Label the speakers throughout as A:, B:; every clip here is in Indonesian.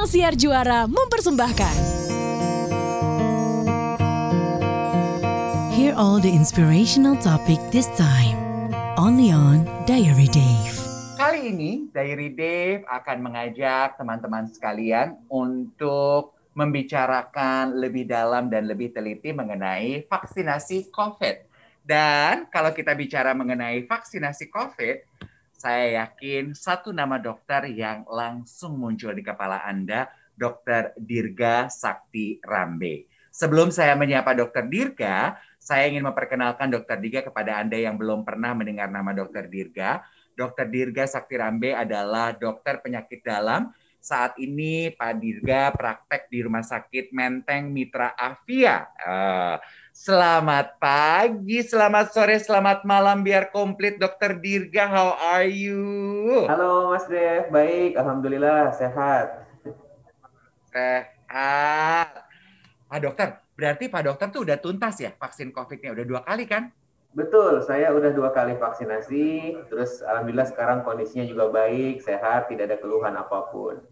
A: Ruang Siar Juara mempersembahkan.
B: Hear all the inspirational topic this time. Only on Diary Dave.
C: Kali ini Diary Dave akan mengajak teman-teman sekalian untuk membicarakan lebih dalam dan lebih teliti mengenai vaksinasi COVID. Dan kalau kita bicara mengenai vaksinasi COVID, saya yakin satu nama dokter yang langsung muncul di kepala Anda, Dr. Dirga Sakti Rambe. Sebelum saya menyapa Dr. Dirga, saya ingin memperkenalkan Dr. Dirga kepada Anda yang belum pernah mendengar nama Dr. Dirga. Dr. Dirga Sakti Rambe adalah dokter penyakit dalam. Saat ini Pak Dirga praktek di Rumah Sakit Menteng Mitra Avia. Uh, Selamat pagi, selamat sore, selamat malam biar komplit Dokter Dirga. How are you?
D: Halo Mas Dev, baik, alhamdulillah sehat.
C: Sehat. Pak Dokter, berarti Pak Dokter tuh udah tuntas ya vaksin COVID-nya udah dua kali kan?
D: Betul, saya udah dua kali vaksinasi, terus alhamdulillah sekarang kondisinya juga baik, sehat, tidak ada keluhan apa pun.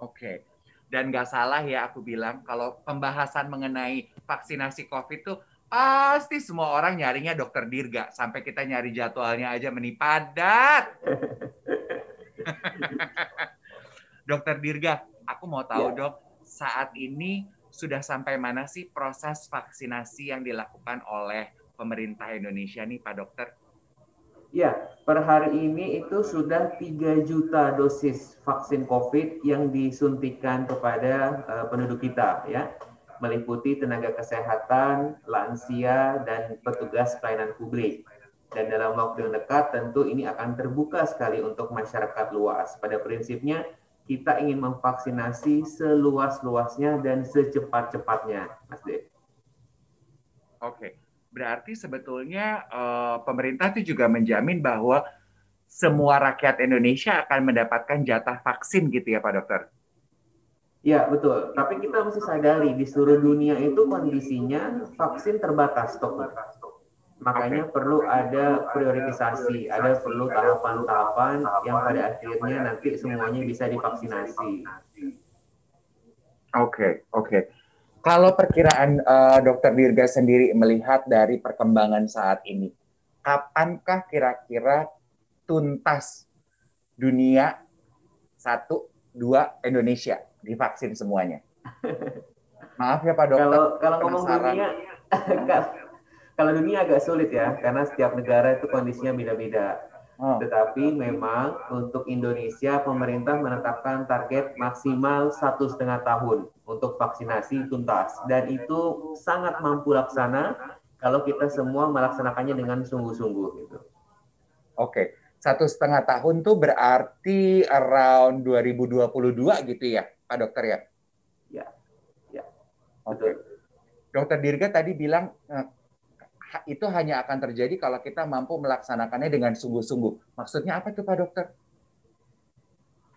C: Oke. Dan nggak salah ya aku bilang kalau pembahasan mengenai vaksinasi COVID tuh pasti semua orang nyarinya dokter Dirga. Sampai kita nyari jadwalnya aja menipadat. dokter Dirga, aku mau tahu ya. dok, saat ini sudah sampai mana sih proses vaksinasi yang dilakukan oleh pemerintah Indonesia nih Pak Dokter?
D: Ya, per hari ini itu sudah 3 juta dosis vaksin COVID yang disuntikan kepada uh, penduduk kita ya, meliputi tenaga kesehatan, lansia dan petugas pelayanan publik. Dan dalam waktu yang dekat tentu ini akan terbuka sekali untuk masyarakat luas. Pada prinsipnya kita ingin memvaksinasi seluas-luasnya dan secepat-cepatnya, Mas Dev.
C: Oke. Berarti sebetulnya uh, pemerintah itu juga menjamin bahwa semua rakyat Indonesia akan mendapatkan jatah vaksin gitu ya Pak Dokter?
D: Ya betul, tapi kita mesti sadari di seluruh dunia itu kondisinya vaksin terbatas stoknya. Makanya okay. perlu ada prioritisasi, ada perlu tahapan-tahapan yang pada akhirnya nanti semuanya bisa divaksinasi.
C: Oke, okay, oke. Okay. Kalau perkiraan uh, Dokter Dirga sendiri melihat dari perkembangan saat ini, kapankah kira-kira tuntas dunia satu dua Indonesia divaksin semuanya? Maaf ya Pak Dokter.
D: Kalau kalau ngomong dunia, kalau dunia agak sulit ya, karena setiap negara itu kondisinya beda-beda Oh. Tetapi memang untuk Indonesia pemerintah menetapkan target maksimal satu setengah tahun untuk vaksinasi tuntas dan itu sangat mampu laksana kalau kita semua melaksanakannya dengan sungguh-sungguh gitu.
C: Oke, satu setengah tahun tuh berarti around 2022 gitu ya, Pak Dokter ya?
D: Ya, ya.
C: Oke. Dokter Dirga tadi bilang eh, itu hanya akan terjadi kalau kita mampu melaksanakannya dengan sungguh-sungguh. Maksudnya apa tuh Pak Dokter?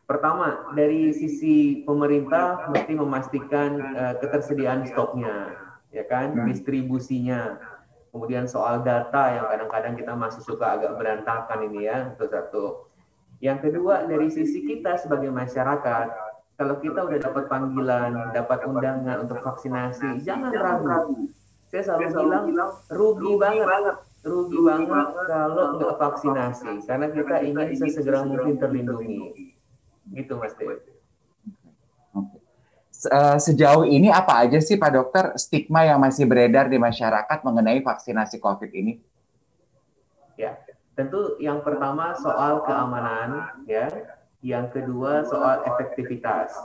D: Pertama, dari sisi pemerintah mesti memastikan uh, ketersediaan stoknya, ya kan, hmm. distribusinya. Kemudian soal data yang kadang-kadang kita masih suka agak berantakan ini ya, itu satu. Yang kedua, dari sisi kita sebagai masyarakat, kalau kita udah dapat panggilan, dapat undangan untuk vaksinasi, jangan ragu saya selalu, saya selalu bilang rugi banget, banget. Rugi banget kalau nggak vaksinasi karena kita ingin sesegera mungkin terlindungi. gitu mas Dev.
C: Eh, sejauh ini apa aja sih Pak Dokter stigma yang masih beredar di masyarakat mengenai vaksinasi COVID ini?
D: Ya, tentu yang pertama soal keamanan ya, yang kedua soal efektivitas.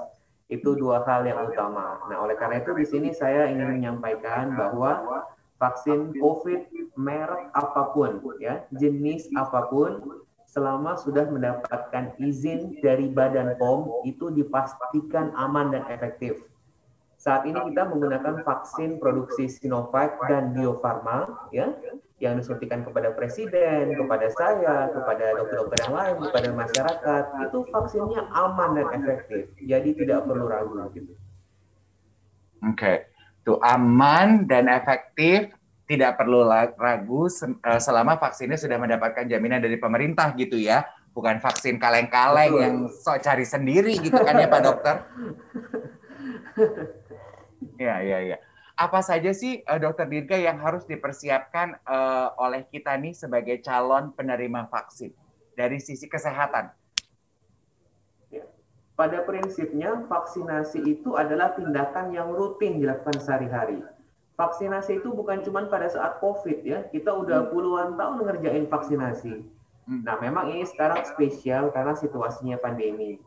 D: Itu dua hal yang utama. Nah, oleh karena itu di sini saya ingin menyampaikan bahwa vaksin COVID merek apa pun ya, jenis apa pun selama sudah mendapatkan izin dari Badan POM itu dipastikan aman dan efektif. Saat ini kita menggunakan vaksin produksi Sinovac dan Bio Farma ya yang disuntikan kepada presiden, kepada saya, kepada dokter-dokter yang lain, kepada masyarakat, itu vaksinnya aman dan efektif. Jadi tidak perlu ragu gitu.
C: Oke. Okay. Itu aman dan efektif, tidak perlu ragu eh, selama vaksinnya sudah mendapatkan jaminan dari pemerintah gitu ya bukan vaksin kaleng-kaleng yang sok cari sendiri gitu kan ya Pak Dokter. Ya, ya, ya. Apa saja sih uh, Dokter Dirga yang harus dipersiapkan uh, oleh kita nih sebagai calon penerima vaksin dari sisi kesehatan?
D: Ya. Pada prinsipnya vaksinasi itu adalah tindakan yang rutin dilakukan sehari-hari. Vaksinasi itu bukan cuma pada saat COVID ya, kita udah hmm. puluhan tahun ngerjain vaksinasi. Hmm. Nah, memang ini sekarang spesial karena situasinya pandemi.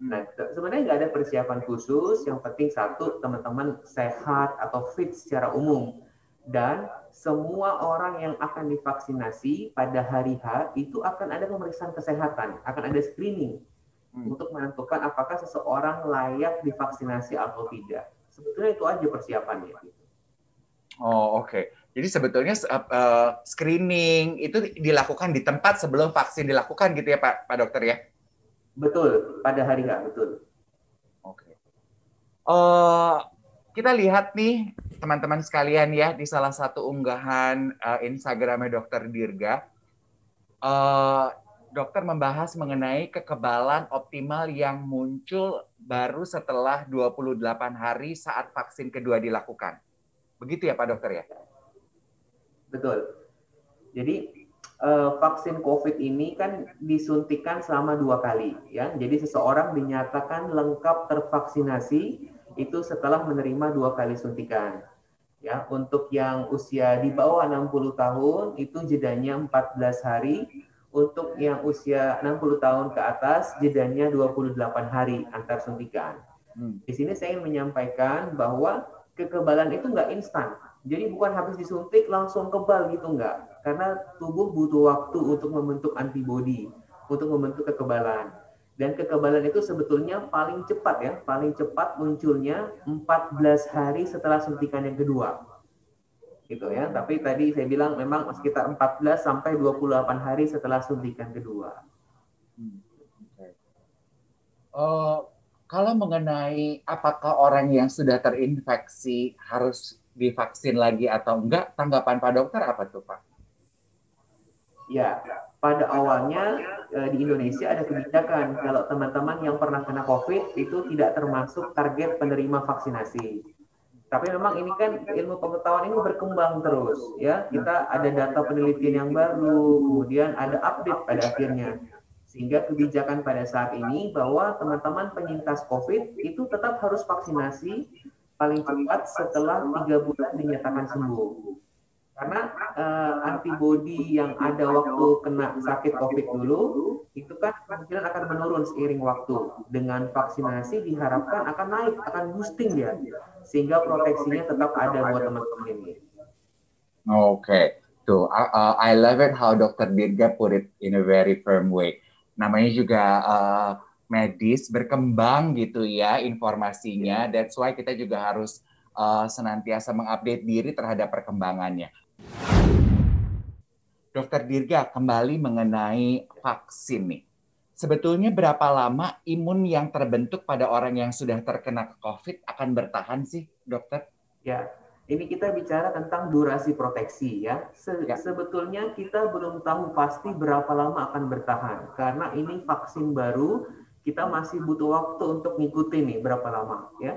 D: Nah, sebenarnya nggak ada persiapan khusus. Yang penting satu, teman-teman sehat atau fit secara umum. Dan semua orang yang akan divaksinasi pada hari H itu akan ada pemeriksaan kesehatan, akan ada screening hmm. untuk menentukan apakah seseorang layak divaksinasi atau tidak. Sebetulnya itu aja persiapannya.
C: Oh, oke. Okay. Jadi sebetulnya uh, screening itu dilakukan di tempat sebelum vaksin dilakukan gitu ya Pak Pak Dokter ya?
D: Betul, pada hari H, betul.
C: Oke. Okay. Uh, eh, kita lihat nih teman-teman sekalian ya di salah satu unggahan uh, Instagramnya Dokter Dirga. Uh, dokter membahas mengenai kekebalan optimal yang muncul baru setelah 28 hari saat vaksin kedua dilakukan. Begitu ya Pak Dokter ya?
D: Betul. Jadi uh, vaksin COVID ini kan disuntikan selama dua kali, ya. Jadi seseorang dinyatakan lengkap tervaksinasi itu setelah menerima dua kali suntikan. Ya, untuk yang usia di bawah 60 tahun itu jedanya 14 hari, untuk yang usia 60 tahun ke atas jedanya 28 hari antar suntikan. Hmm. Di sini saya ingin menyampaikan bahwa kekebalan itu nggak instan. Jadi bukan habis disuntik langsung kebal gitu nggak karena tubuh butuh waktu untuk membentuk antibodi, untuk membentuk kekebalan. Dan kekebalan itu sebetulnya paling cepat ya, paling cepat munculnya 14 hari setelah suntikan yang kedua. Gitu ya. Tapi tadi saya bilang memang sekitar 14 sampai 28 hari setelah suntikan kedua. Hmm.
C: Uh, kalau mengenai apakah orang yang sudah terinfeksi harus divaksin lagi atau enggak, tanggapan Pak Dokter apa tuh Pak?
D: Ya, pada awalnya eh, di Indonesia ada kebijakan kalau teman-teman yang pernah kena COVID itu tidak termasuk target penerima vaksinasi. Tapi memang ini kan ilmu pengetahuan ini berkembang terus, ya. Kita ada data penelitian yang baru, kemudian ada update pada akhirnya. Sehingga kebijakan pada saat ini bahwa teman-teman penyintas COVID itu tetap harus vaksinasi paling cepat setelah tiga bulan dinyatakan sembuh. Karena uh, antibodi yang ada waktu kena sakit COVID dulu, itu kan kemungkinan akan menurun seiring waktu. Dengan vaksinasi diharapkan akan naik, akan boosting dia. Sehingga proteksinya tetap ada buat teman-teman ini.
C: Oke. Okay. Tuh, uh, I love it how Dr. Dirga put it in a very firm way. Namanya juga uh, medis berkembang gitu ya informasinya. That's why kita juga harus uh, senantiasa mengupdate diri terhadap perkembangannya. Dokter Dirga, kembali mengenai vaksin nih. Sebetulnya berapa lama imun yang terbentuk pada orang yang sudah terkena COVID akan bertahan sih, dokter?
D: Ya, ini kita bicara tentang durasi proteksi ya. Se ya. Sebetulnya kita belum tahu pasti berapa lama akan bertahan karena ini vaksin baru, kita masih butuh waktu untuk ngikutin nih berapa lama ya.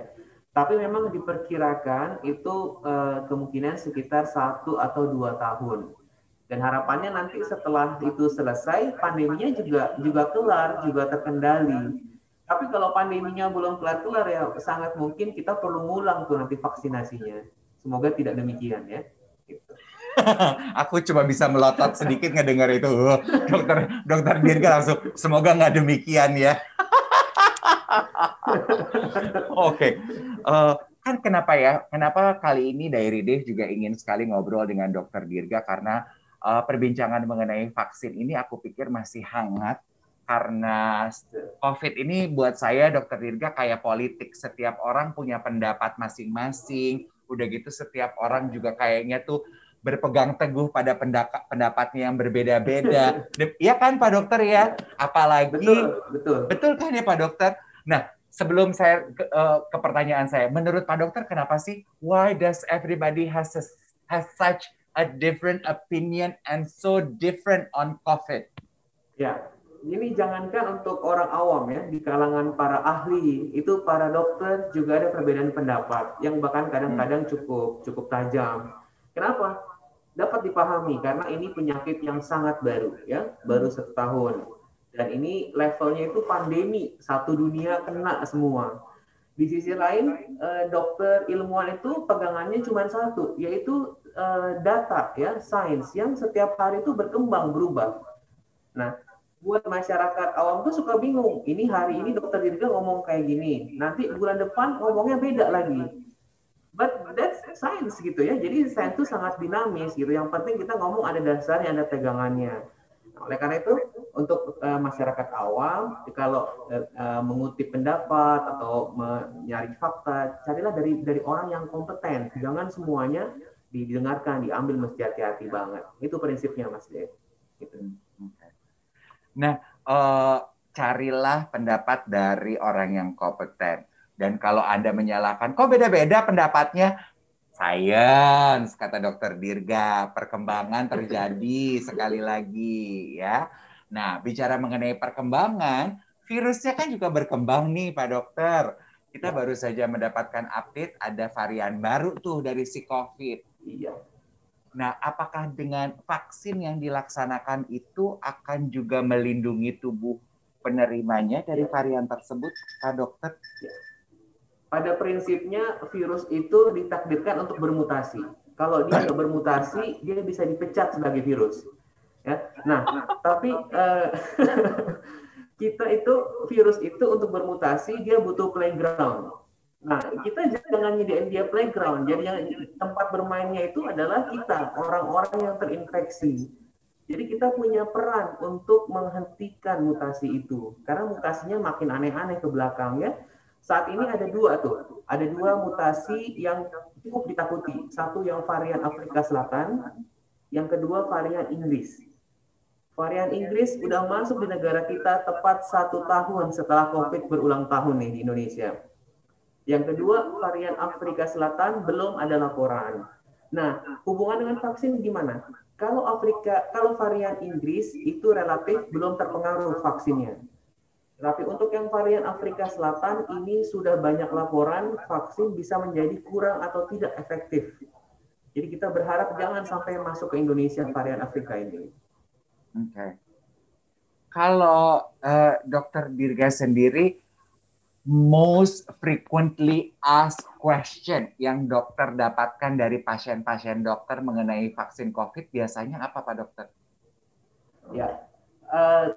D: Tapi memang diperkirakan itu uh, kemungkinan sekitar satu atau dua tahun. Dan harapannya nanti setelah itu selesai, pandeminya juga juga kelar, juga terkendali. Tapi kalau pandeminya belum kelar-kelar ya sangat mungkin kita perlu ngulang tuh nanti vaksinasinya. Semoga tidak demikian ya. Gitu.
C: Aku cuma bisa melotot sedikit ngedengar itu. Dokter Dokter Dirga langsung semoga nggak demikian ya. Oke. okay. Uh, kan kenapa ya? Kenapa kali ini Diary Dave juga ingin sekali ngobrol dengan Dokter Dirga karena uh, perbincangan mengenai vaksin ini aku pikir masih hangat karena COVID ini buat saya Dokter Dirga kayak politik. Setiap orang punya pendapat masing-masing. Udah gitu setiap orang juga kayaknya tuh berpegang teguh pada pendapatnya yang berbeda-beda. Iya kan Pak Dokter ya? Apalagi betul, betul. Betul kan ya Pak Dokter? Nah, sebelum saya ke, uh, ke pertanyaan saya, menurut Pak Dokter kenapa sih why does everybody has a, has such a different opinion and so different on COVID?
D: Ya, ini jangankan untuk orang awam ya, di kalangan para ahli, itu para dokter juga ada perbedaan pendapat yang bahkan kadang-kadang cukup cukup tajam. Kenapa? Dapat dipahami karena ini penyakit yang sangat baru ya, baru satu tahun. Dan ini levelnya itu pandemi, satu dunia kena semua. Di sisi lain, eh, dokter ilmuwan itu pegangannya cuma satu, yaitu eh, data ya, sains yang setiap hari itu berkembang berubah. Nah, buat masyarakat awam tuh suka bingung. Ini hari ini dokter Dirga ngomong kayak gini, nanti bulan depan ngomongnya beda lagi. But that's science gitu ya. Jadi sains itu sangat dinamis gitu. Yang penting kita ngomong ada dasarnya, ada pegangannya. Oleh karena itu untuk uh, masyarakat awam kalau uh, mengutip pendapat atau mencari fakta, carilah dari dari orang yang kompeten. Jangan semuanya didengarkan, diambil mesti hati-hati banget. Itu prinsipnya Mas Dev. Gitu.
C: Nah, uh, carilah pendapat dari orang yang kompeten. Dan kalau Anda menyalahkan, kok beda-beda pendapatnya? Science, kata dokter Dirga, perkembangan terjadi sekali lagi ya. Nah, bicara mengenai perkembangan, virusnya kan juga berkembang nih Pak Dokter. Kita baru saja mendapatkan update ada varian baru tuh dari si COVID.
D: Iya.
C: Nah, apakah dengan vaksin yang dilaksanakan itu akan juga melindungi tubuh penerimanya dari varian tersebut, Pak Dokter?
D: Ya pada prinsipnya virus itu ditakdirkan untuk bermutasi. Kalau dia bermutasi, dia bisa dipecat sebagai virus. Ya. Nah, tapi uh, kita itu virus itu untuk bermutasi dia butuh playground. Nah, kita jangan nyediain dia playground. Jadi yang tempat bermainnya itu adalah kita, orang-orang yang terinfeksi. Jadi kita punya peran untuk menghentikan mutasi itu. Karena mutasinya makin aneh-aneh ke belakang ya saat ini ada dua tuh, ada dua mutasi yang cukup ditakuti. Satu yang varian Afrika Selatan, yang kedua varian Inggris. Varian Inggris udah masuk di negara kita tepat satu tahun setelah COVID berulang tahun nih di Indonesia. Yang kedua varian Afrika Selatan belum ada laporan. Nah, hubungan dengan vaksin gimana? Kalau Afrika, kalau varian Inggris itu relatif belum terpengaruh vaksinnya tapi untuk yang varian Afrika Selatan ini sudah banyak laporan vaksin bisa menjadi kurang atau tidak efektif. Jadi kita berharap jangan sampai masuk ke Indonesia varian Afrika ini.
C: Oke. Okay. Kalau uh, Dokter Dirga sendiri, most frequently asked question yang dokter dapatkan dari pasien-pasien dokter mengenai vaksin COVID biasanya apa Pak Dokter?
D: Ya, uh,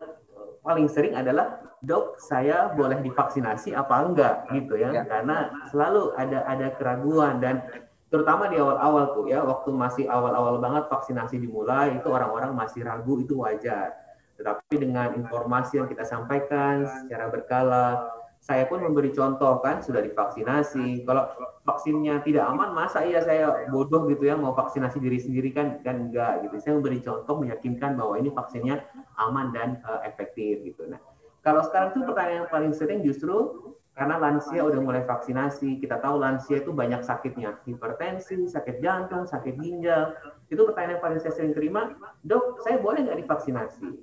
D: paling sering adalah dok saya boleh divaksinasi apa enggak gitu ya, ya. karena selalu ada ada keraguan dan terutama di awal-awal tuh ya waktu masih awal-awal banget vaksinasi dimulai itu orang-orang masih ragu itu wajar tetapi dengan informasi yang kita sampaikan secara berkala saya pun memberi contoh kan sudah divaksinasi. Kalau vaksinnya tidak aman, masa iya saya bodoh gitu ya mau vaksinasi diri sendiri kan kan enggak gitu. Saya memberi contoh meyakinkan bahwa ini vaksinnya aman dan uh, efektif gitu. Nah, kalau sekarang tuh pertanyaan yang paling sering justru karena lansia udah mulai vaksinasi, kita tahu lansia itu banyak sakitnya, hipertensi, sakit jantung, sakit ginjal. Itu pertanyaan yang paling saya sering terima, dok, saya boleh nggak divaksinasi?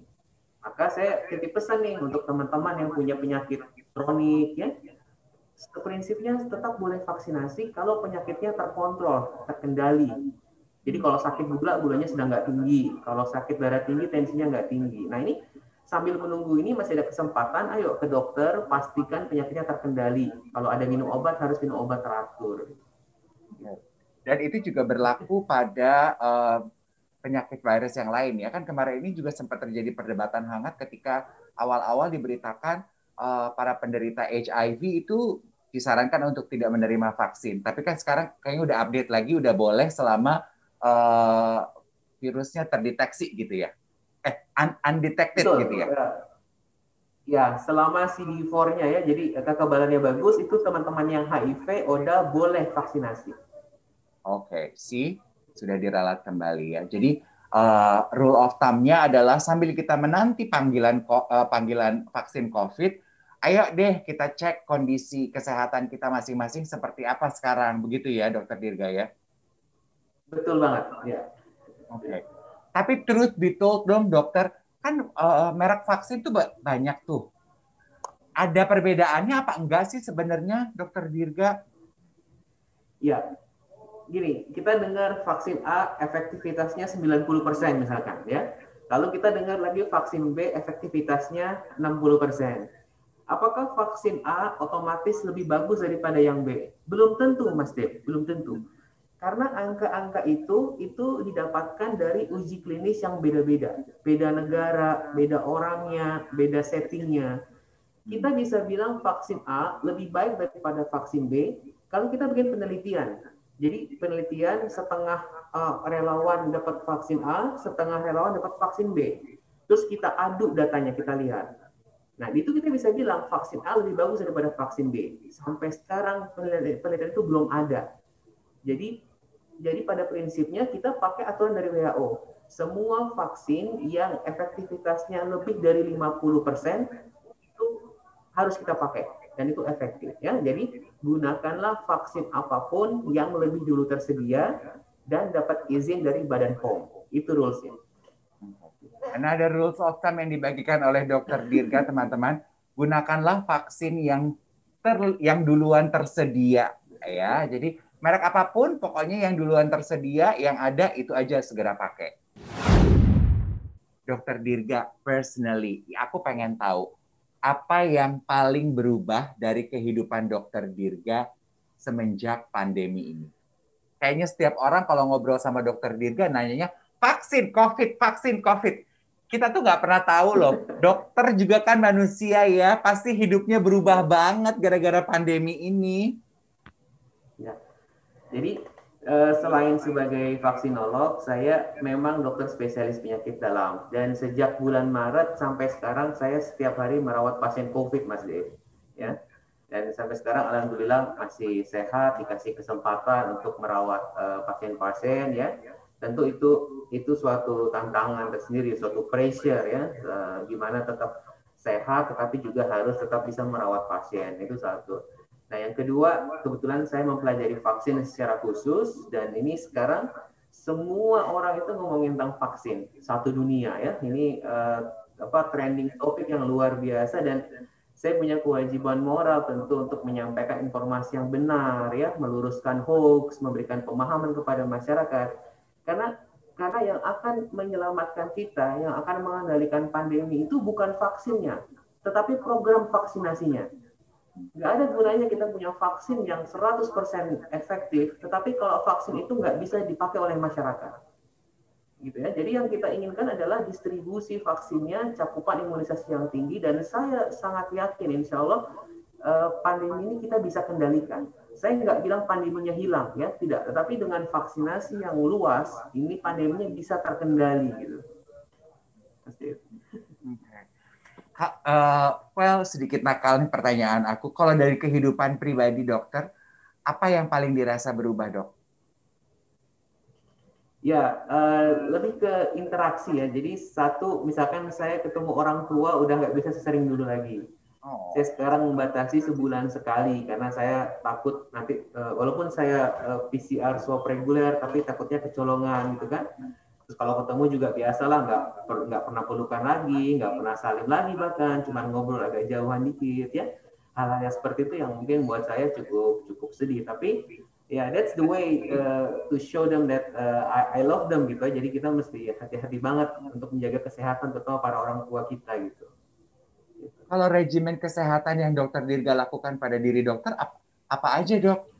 D: Maka saya titip pesan nih untuk teman-teman yang punya penyakit kronik ya prinsipnya tetap boleh vaksinasi kalau penyakitnya terkontrol, terkendali. Jadi kalau sakit gula, gulanya sedang nggak tinggi. Kalau sakit darah tinggi, tensinya nggak tinggi. Nah ini sambil menunggu ini masih ada kesempatan, ayo ke dokter, pastikan penyakitnya terkendali. Kalau ada minum obat, harus minum obat teratur.
C: Dan itu juga berlaku pada uh, penyakit virus yang lain ya kan kemarin ini juga sempat terjadi perdebatan hangat ketika awal-awal diberitakan uh, para penderita HIV itu disarankan untuk tidak menerima vaksin. Tapi kan sekarang kayaknya udah update lagi, udah boleh selama uh, virusnya terdeteksi gitu ya. Eh, un undetected Betul, gitu ya. ya.
D: Ya, selama CD4-nya ya, jadi kekebalannya bagus, itu teman-teman yang HIV udah boleh vaksinasi.
C: Oke, okay. see, sudah diralat kembali ya. Jadi uh, rule of thumb-nya adalah sambil kita menanti panggilan uh, panggilan vaksin COVID, ayo deh kita cek kondisi kesehatan kita masing-masing seperti apa sekarang. Begitu ya, Dokter Dirga ya?
D: Betul banget, ya.
C: Oke. Okay. Tapi truth be told dong, dokter, kan uh, merek vaksin tuh banyak tuh. Ada perbedaannya apa enggak sih sebenarnya, Dokter Dirga?
D: Ya, gini, kita dengar vaksin A efektivitasnya 90% misalkan ya. Lalu kita dengar lagi vaksin B efektivitasnya 60%. Apakah vaksin A otomatis lebih bagus daripada yang B? Belum tentu, Mas Dev, belum tentu. Karena angka-angka itu itu didapatkan dari uji klinis yang beda-beda. Beda negara, beda orangnya, beda settingnya. Kita bisa bilang vaksin A lebih baik daripada vaksin B kalau kita bikin penelitian. Jadi penelitian setengah uh, relawan dapat vaksin A, setengah relawan dapat vaksin B. Terus kita aduk datanya, kita lihat. Nah, itu kita bisa bilang vaksin A lebih bagus daripada vaksin B. Sampai sekarang penelitian, penelitian itu belum ada. Jadi jadi pada prinsipnya kita pakai aturan dari WHO. Semua vaksin yang efektivitasnya lebih dari 50% itu harus kita pakai dan itu efektif ya. Jadi gunakanlah vaksin apa pun yang lebih dulu tersedia dan dapat izin dari Badan POM. Itu rulesnya.
C: Karena ada rules of thumb yang dibagikan oleh Dokter Dirga teman-teman. Gunakanlah vaksin yang ter, yang duluan tersedia ya. Jadi merek apa pun pokoknya yang duluan tersedia yang ada itu aja segera pakai Dokter Dirga personally aku pengen tahu apa yang paling berubah dari kehidupan Dokter Dirga semenjak pandemi ini kayaknya setiap orang kalau ngobrol sama Dokter Dirga nanyanya vaksin COVID vaksin COVID kita tuh nggak pernah tahu loh. Dokter juga kan manusia ya, pasti hidupnya berubah banget gara-gara pandemi ini.
D: Jadi eh, selain sebagai vaksinolog, saya memang dokter spesialis penyakit dalam. Dan sejak bulan Maret sampai sekarang saya setiap hari merawat pasien COVID, Mas Dev. Ya. Dan sampai sekarang alhamdulillah masih sehat, dikasih kesempatan untuk merawat eh, pasien-pasien ya. Tentu itu itu suatu tantangan tersendiri, suatu pressure ya, uh, gimana tetap sehat tetapi juga harus tetap bisa merawat pasien. Itu satu. Nah, yang kedua, kebetulan saya mempelajari vaksin secara khusus dan ini sekarang semua orang itu ngomongin tentang vaksin satu dunia ya. Ini uh, apa trending topik yang luar biasa dan saya punya kewajiban moral tentu untuk menyampaikan informasi yang benar ya, meluruskan hoax, memberikan pemahaman kepada masyarakat. Karena karena yang akan menyelamatkan kita, yang akan mengendalikan pandemi itu bukan vaksinnya, tetapi program vaksinasinya nggak ada gunanya kita punya vaksin yang 100% efektif, tetapi kalau vaksin itu nggak bisa dipakai oleh masyarakat. Gitu ya. Jadi yang kita inginkan adalah distribusi vaksinnya, cakupan imunisasi yang tinggi, dan saya sangat yakin insya Allah eh, pandemi ini kita bisa kendalikan. Saya nggak bilang pandeminya hilang ya, tidak. Tetapi dengan vaksinasi yang luas, ini pandeminya bisa terkendali gitu. Pasti
C: uh, well sedikit nakal nih pertanyaan aku. Kalau dari kehidupan pribadi dokter, apa yang paling dirasa berubah dok?
D: Ya, uh, lebih ke interaksi ya. Jadi satu, misalkan saya ketemu orang tua udah nggak bisa sesering dulu lagi. Oh. Saya sekarang membatasi sebulan sekali karena saya takut nanti, uh, walaupun saya uh, PCR swab reguler, tapi takutnya kecolongan gitu kan. Terus kalau ketemu juga biasalah nggak nggak pernah pelukan lagi, nggak pernah saling lagi bahkan, cuma ngobrol agak jauhan dikit ya. Hal-hal yang seperti itu yang mungkin buat saya cukup cukup sedih. Tapi ya yeah, that's the way uh, to show them that uh, I, I love them gitu. Jadi kita mesti hati-hati banget untuk menjaga kesehatan terutama para orang tua kita gitu.
C: Kalau regimen kesehatan yang dokter Dirga lakukan pada diri dokter apa, apa aja dok?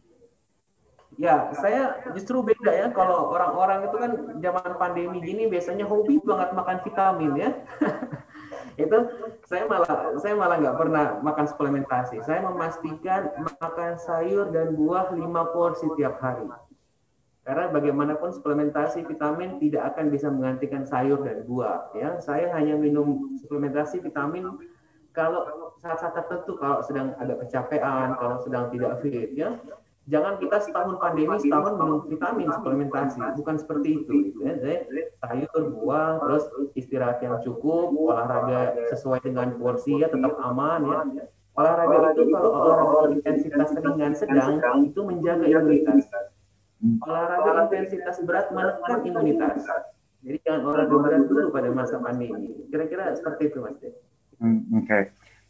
D: Ya, saya justru beda ya. Kalau orang-orang itu kan zaman pandemi gini biasanya hobi banget makan vitamin ya. itu saya malah saya malah nggak pernah makan suplementasi. Saya memastikan makan sayur dan buah lima porsi tiap hari. Karena bagaimanapun suplementasi vitamin tidak akan bisa menggantikan sayur dan buah. Ya, saya hanya minum suplementasi vitamin kalau saat-saat tertentu, kalau sedang ada kecapean, kalau sedang tidak fit, ya jangan kita setahun pandemi setahun minum vitamin suplementasi. Bukan seperti itu gitu ya Jadi, sayur buah terus istirahat yang cukup olahraga sesuai dengan porsi ya tetap aman ya. olahraga itu kalau olahraga intensitas ringan sedang itu menjaga imunitas. olahraga intensitas berat menekan imunitas. Jadi jangan olahraga berat dulu pada masa pandemi. Kira-kira seperti itu, Mas.
C: Hmm, Oke. Okay.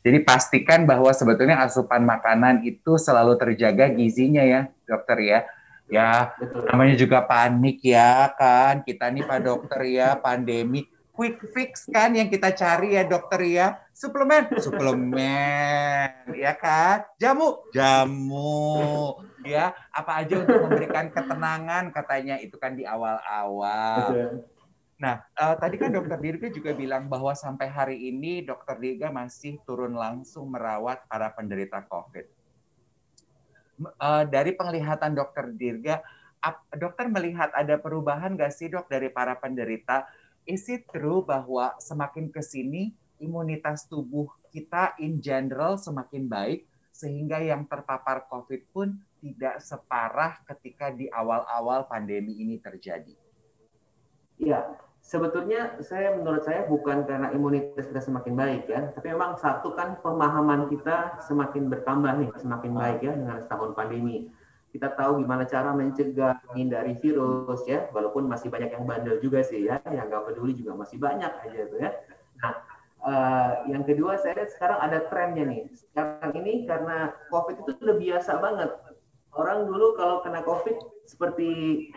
C: Jadi pastikan bahwa sebetulnya asupan makanan itu selalu terjaga gizinya ya, dokter ya. Ya, Betul. namanya juga panik ya kan. Kita nih Pak Dokter ya, pandemi quick fix kan yang kita cari ya dokter ya. Suplemen, suplemen, ya kan? Jamu, jamu, ya. Apa aja untuk memberikan ketenangan katanya itu kan di awal-awal. Nah, uh, tadi kan dokter Dirga juga bilang bahwa sampai hari ini dokter Dirga masih turun langsung merawat para penderita COVID. Uh, dari penglihatan dokter Dirga, dokter melihat ada perubahan nggak sih dok dari para penderita is it true bahwa semakin ke sini imunitas tubuh kita in general semakin baik sehingga yang terpapar COVID pun tidak separah ketika di awal-awal pandemi ini terjadi?
D: Ya, sebetulnya saya menurut saya bukan karena imunitas kita semakin baik ya, tapi memang satu kan pemahaman kita semakin bertambah nih, semakin baik ya dengan setahun pandemi. Kita tahu gimana cara mencegah menghindari virus ya walaupun masih banyak yang bandel juga sih ya yang nggak peduli juga masih banyak aja tuh ya. Nah uh, yang kedua saya lihat sekarang ada trennya nih. Sekarang ini karena covid itu sudah biasa banget. Orang dulu kalau kena covid seperti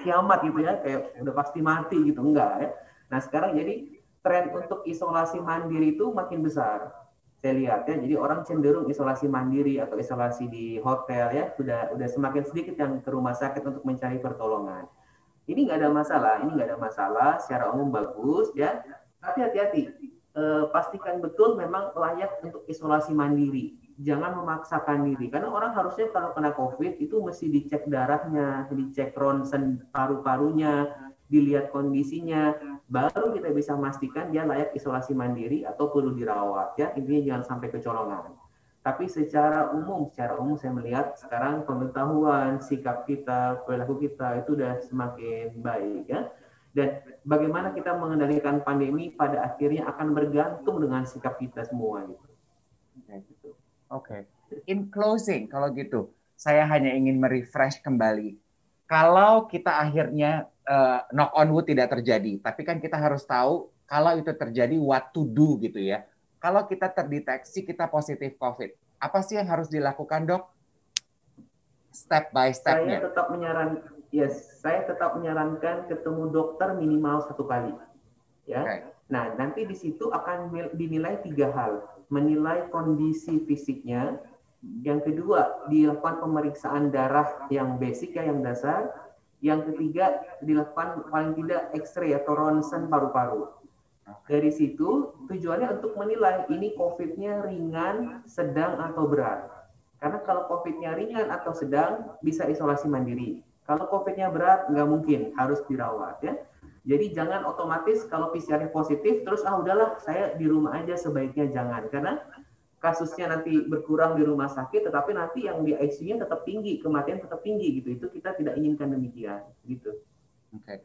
D: kiamat gitu ya kayak udah pasti mati gitu enggak ya nah sekarang jadi tren untuk isolasi mandiri itu makin besar. Saya lihat ya jadi orang cenderung isolasi mandiri atau isolasi di hotel ya sudah sudah semakin sedikit yang ke rumah sakit untuk mencari pertolongan. Ini nggak ada masalah ini nggak ada masalah secara umum bagus ya tapi hati-hati e, pastikan betul memang layak untuk isolasi mandiri. Jangan memaksakan diri karena orang harusnya kalau kena covid itu mesti dicek darahnya dicek ronsen paru-parunya dilihat kondisinya, baru kita bisa memastikan dia layak isolasi mandiri atau perlu dirawat ya. Intinya jangan sampai kecolongan. Tapi secara umum, secara umum saya melihat sekarang pengetahuan, sikap kita, perilaku kita itu sudah semakin baik ya. Dan bagaimana kita mengendalikan pandemi pada akhirnya akan bergantung dengan sikap kita semua gitu.
C: Oke. Okay. In closing kalau gitu, saya hanya ingin merefresh kembali. Kalau kita akhirnya uh, knock on wood tidak terjadi. Tapi kan kita harus tahu kalau itu terjadi what to do gitu ya. Kalau kita terdeteksi kita positif COVID, apa sih yang harus dilakukan dok? Step by stepnya.
D: Saya tetap menyaran, yes, saya tetap menyarankan ketemu dokter minimal satu kali. Ya. Okay. Nah, nanti di situ akan dinilai tiga hal. Menilai kondisi fisiknya, yang kedua dilakukan pemeriksaan darah yang basic ya, yang dasar, yang ketiga, dilakukan paling tidak X-ray atau ronsen paru-paru. Dari situ tujuannya untuk menilai ini COVID-nya ringan, sedang, atau berat. Karena kalau COVID-nya ringan atau sedang, bisa isolasi mandiri. Kalau COVID-nya berat, nggak mungkin, harus dirawat ya. Jadi jangan otomatis kalau PCR positif, terus ah udahlah saya di rumah aja sebaiknya jangan. Karena kasusnya nanti berkurang di rumah sakit, tetapi nanti yang di ICU-nya tetap tinggi, kematian tetap tinggi gitu. Itu kita tidak inginkan demikian gitu.
C: Oke. Okay.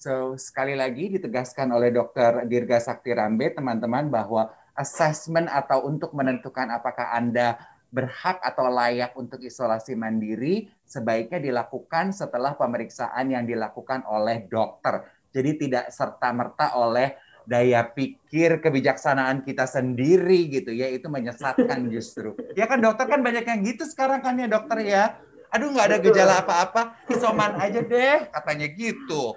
C: So sekali lagi ditegaskan oleh Dokter Dirga Sakti Rambe teman-teman bahwa assessment atau untuk menentukan apakah Anda berhak atau layak untuk isolasi mandiri sebaiknya dilakukan setelah pemeriksaan yang dilakukan oleh dokter. Jadi tidak serta-merta oleh daya pikir kebijaksanaan kita sendiri gitu ya itu menyesatkan justru. Ya kan dokter kan banyak yang gitu sekarang kan ya dokter ya. Aduh nggak ada gejala apa-apa isoman aja deh katanya gitu.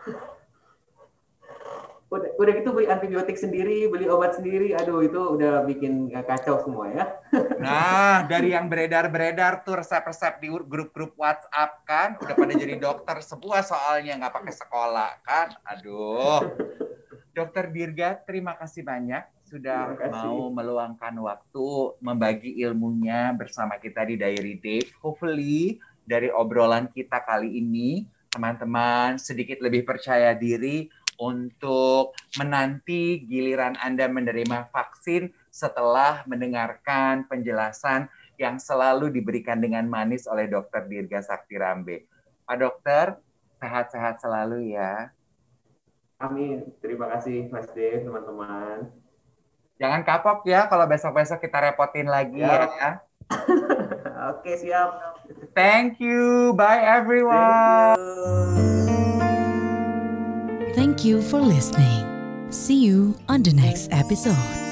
D: Udah, udah gitu beli antibiotik sendiri beli obat sendiri. Aduh itu udah bikin kacau semua ya.
C: Nah dari yang beredar-beredar tuh resep-resep di grup-grup WhatsApp kan udah pada jadi dokter semua soalnya nggak pakai sekolah kan. Aduh Dokter Dirga, terima kasih banyak sudah kasih. mau meluangkan waktu membagi ilmunya bersama kita di Diary Day. Hopefully dari obrolan kita kali ini, teman-teman sedikit lebih percaya diri untuk menanti giliran Anda menerima vaksin setelah mendengarkan penjelasan yang selalu diberikan dengan manis oleh Dokter Dirga Sakti Rambe. Pak Dokter, sehat-sehat selalu ya.
D: Amin. Terima kasih Mas Dev, teman-teman.
C: Jangan kapok ya kalau besok-besok kita repotin lagi ya. ya.
D: Oke, siap.
C: Thank you. Bye everyone.
B: Thank you for listening. See you on the next episode.